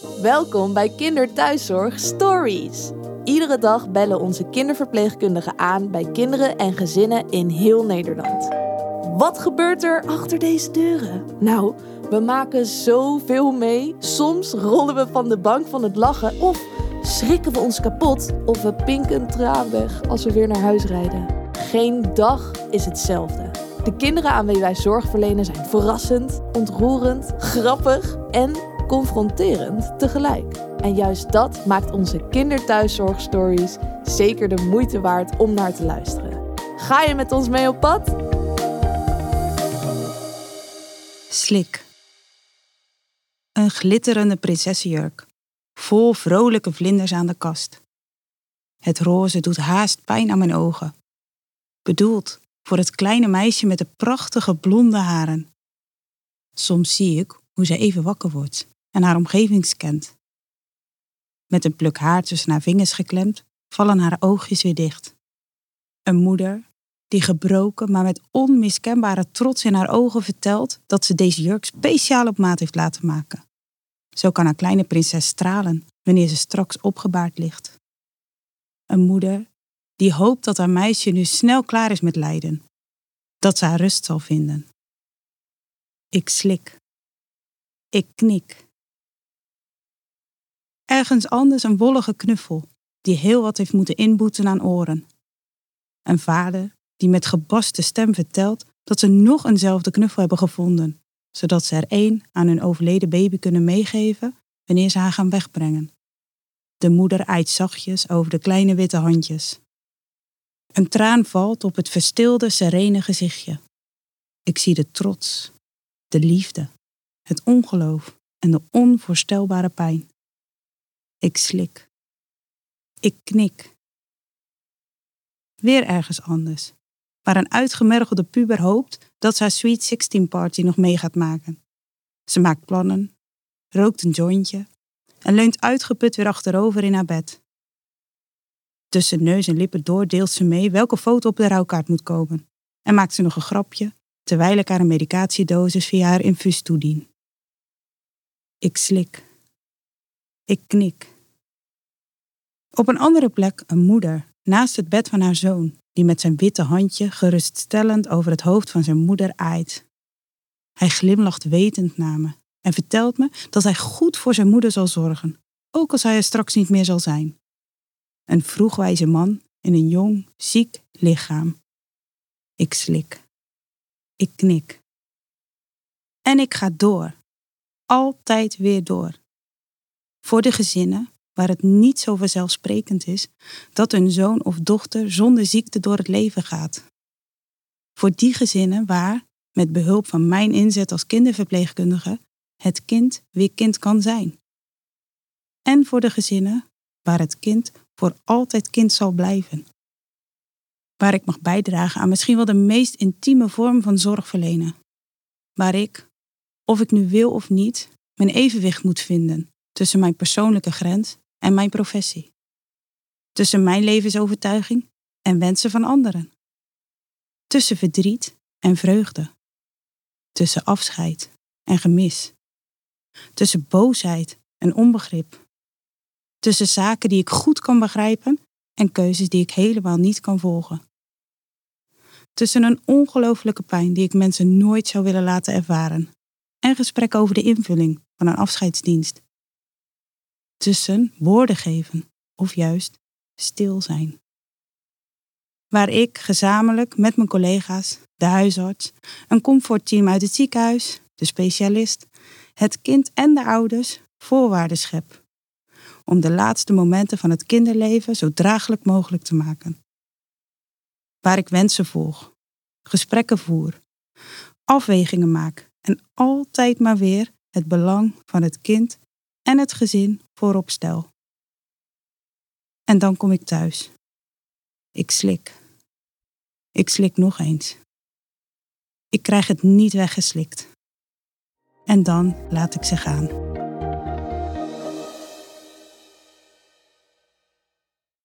Welkom bij Kinderthuiszorg Stories. Iedere dag bellen onze kinderverpleegkundigen aan bij kinderen en gezinnen in heel Nederland. Wat gebeurt er achter deze deuren? Nou, we maken zoveel mee. Soms rollen we van de bank van het lachen of schrikken we ons kapot of we pinken traan weg als we weer naar huis rijden. Geen dag is hetzelfde. De kinderen aan wie wij zorg verlenen zijn verrassend, ontroerend, grappig en confronterend tegelijk. En juist dat maakt onze kinderthuiszorgstories zeker de moeite waard om naar te luisteren. Ga je met ons mee op pad? Slik. Een glitterende prinsessenjurk, vol vrolijke vlinders aan de kast. Het roze doet haast pijn aan mijn ogen. Bedoeld voor het kleine meisje met de prachtige blonde haren. Soms zie ik hoe zij even wakker wordt en haar omgeving scant. Met een pluk haar tussen haar vingers geklemd, vallen haar oogjes weer dicht. Een moeder die gebroken, maar met onmiskenbare trots in haar ogen vertelt dat ze deze jurk speciaal op maat heeft laten maken. Zo kan haar kleine prinses stralen wanneer ze straks opgebaard ligt. Een moeder die hoopt dat haar meisje nu snel klaar is met lijden, dat ze haar rust zal vinden. Ik slik. Ik knik. Ergens anders een wollige knuffel, die heel wat heeft moeten inboeten aan oren. Een vader die met gebaste stem vertelt dat ze nog eenzelfde knuffel hebben gevonden, zodat ze er één aan hun overleden baby kunnen meegeven wanneer ze haar gaan wegbrengen. De moeder eit zachtjes over de kleine witte handjes. Een traan valt op het verstilde, serene gezichtje. Ik zie de trots, de liefde, het ongeloof en de onvoorstelbare pijn. Ik slik. Ik knik. Weer ergens anders, waar een uitgemergelde puber hoopt dat ze haar Sweet 16 party nog mee gaat maken. Ze maakt plannen, rookt een jointje en leunt uitgeput weer achterover in haar bed. Tussen neus en lippen door deelt ze mee welke foto op de rouwkaart moet komen en maakt ze nog een grapje terwijl ik haar een medicatiedosis via haar infuus toedien. Ik slik. Ik knik. Op een andere plek een moeder naast het bed van haar zoon, die met zijn witte handje geruststellend over het hoofd van zijn moeder aait. Hij glimlacht wetend naar me en vertelt me dat hij goed voor zijn moeder zal zorgen, ook als hij er straks niet meer zal zijn. Een vroegwijze man in een jong, ziek lichaam. Ik slik. Ik knik. En ik ga door. Altijd weer door. Voor de gezinnen waar het niet zo vanzelfsprekend is dat hun zoon of dochter zonder ziekte door het leven gaat. Voor die gezinnen waar, met behulp van mijn inzet als kinderverpleegkundige, het kind weer kind kan zijn. En voor de gezinnen waar het kind voor altijd kind zal blijven. Waar ik mag bijdragen aan misschien wel de meest intieme vorm van zorg verlenen. Waar ik, of ik nu wil of niet, mijn evenwicht moet vinden tussen mijn persoonlijke grens en mijn professie. Tussen mijn levensovertuiging en wensen van anderen. Tussen verdriet en vreugde. Tussen afscheid en gemis. Tussen boosheid en onbegrip. Tussen zaken die ik goed kan begrijpen en keuzes die ik helemaal niet kan volgen. Tussen een ongelooflijke pijn die ik mensen nooit zou willen laten ervaren en gesprekken over de invulling van een afscheidsdienst tussen woorden geven of juist stil zijn. Waar ik gezamenlijk met mijn collega's, de huisarts, een comfortteam uit het ziekenhuis, de specialist, het kind en de ouders voorwaarden schep. Om de laatste momenten van het kinderleven zo draaglijk mogelijk te maken. Waar ik wensen volg, gesprekken voer, afwegingen maak en altijd maar weer het belang van het kind en het gezin voorop stel. En dan kom ik thuis. Ik slik. Ik slik nog eens. Ik krijg het niet weggeslikt. En dan laat ik ze gaan.